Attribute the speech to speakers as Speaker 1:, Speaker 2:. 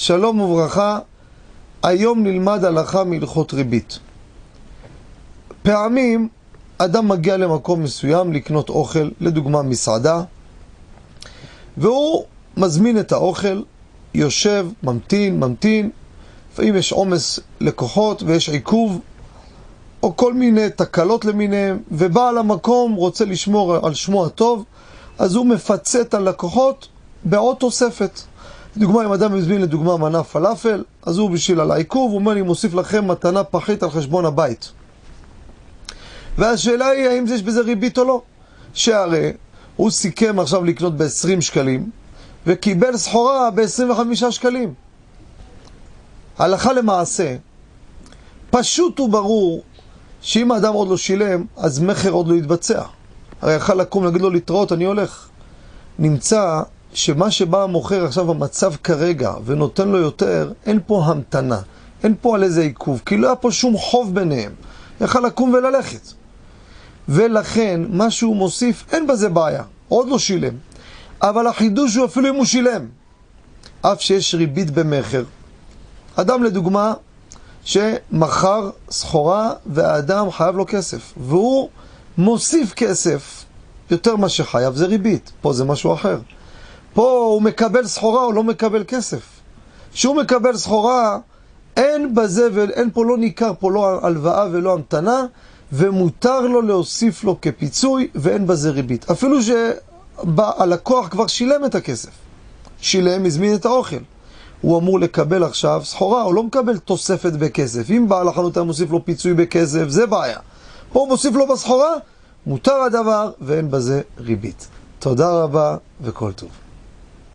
Speaker 1: שלום וברכה, היום נלמד הלכה מהלכות ריבית. פעמים אדם מגיע למקום מסוים לקנות אוכל, לדוגמה מסעדה, והוא מזמין את האוכל, יושב, ממתין, ממתין, לפעמים יש עומס לקוחות ויש עיכוב, או כל מיני תקלות למיניהם, ובעל המקום רוצה לשמור על שמו הטוב, אז הוא מפצה את הלקוחות בעוד תוספת. לדוגמה, אם אדם מזמין לדוגמה מנה פלאפל, אז הוא בשביל על העיכוב, הוא אומר, אני מוסיף לכם מתנה פחית על חשבון הבית. והשאלה היא, האם יש בזה ריבית או לא? שהרי הוא סיכם עכשיו לקנות ב-20 שקלים, וקיבל סחורה ב-25 שקלים. הלכה למעשה, פשוט וברור שאם האדם עוד לא שילם, אז מכר עוד לא יתבצע. הרי יכל לקום, להגיד לו להתראות, אני הולך. נמצא שמה שבא המוכר עכשיו במצב כרגע ונותן לו יותר, אין פה המתנה, אין פה על איזה עיכוב, כי לא היה פה שום חוב ביניהם. יכל לקום וללכת. ולכן, מה שהוא מוסיף, אין בזה בעיה, עוד לא שילם. אבל החידוש הוא אפילו אם הוא שילם. אף שיש ריבית במכר. אדם לדוגמה, שמכר סחורה והאדם חייב לו כסף, והוא מוסיף כסף יותר מה שחייב, זה ריבית, פה זה משהו אחר. פה הוא מקבל סחורה, הוא לא מקבל כסף. כשהוא מקבל סחורה, אין בזה ואין פה, לא ניכר פה לא הלוואה ולא המתנה, ומותר לו להוסיף לו כפיצוי, ואין בזה ריבית. אפילו שהלקוח כבר שילם את הכסף. שילם, הזמין את האוכל. הוא אמור לקבל עכשיו סחורה, הוא לא מקבל תוספת בכסף. אם בעל החנות היה מוסיף לו פיצוי בכסף, זה בעיה. פה הוא מוסיף לו בסחורה, מותר הדבר ואין בזה ריבית. תודה רבה וכל טוב.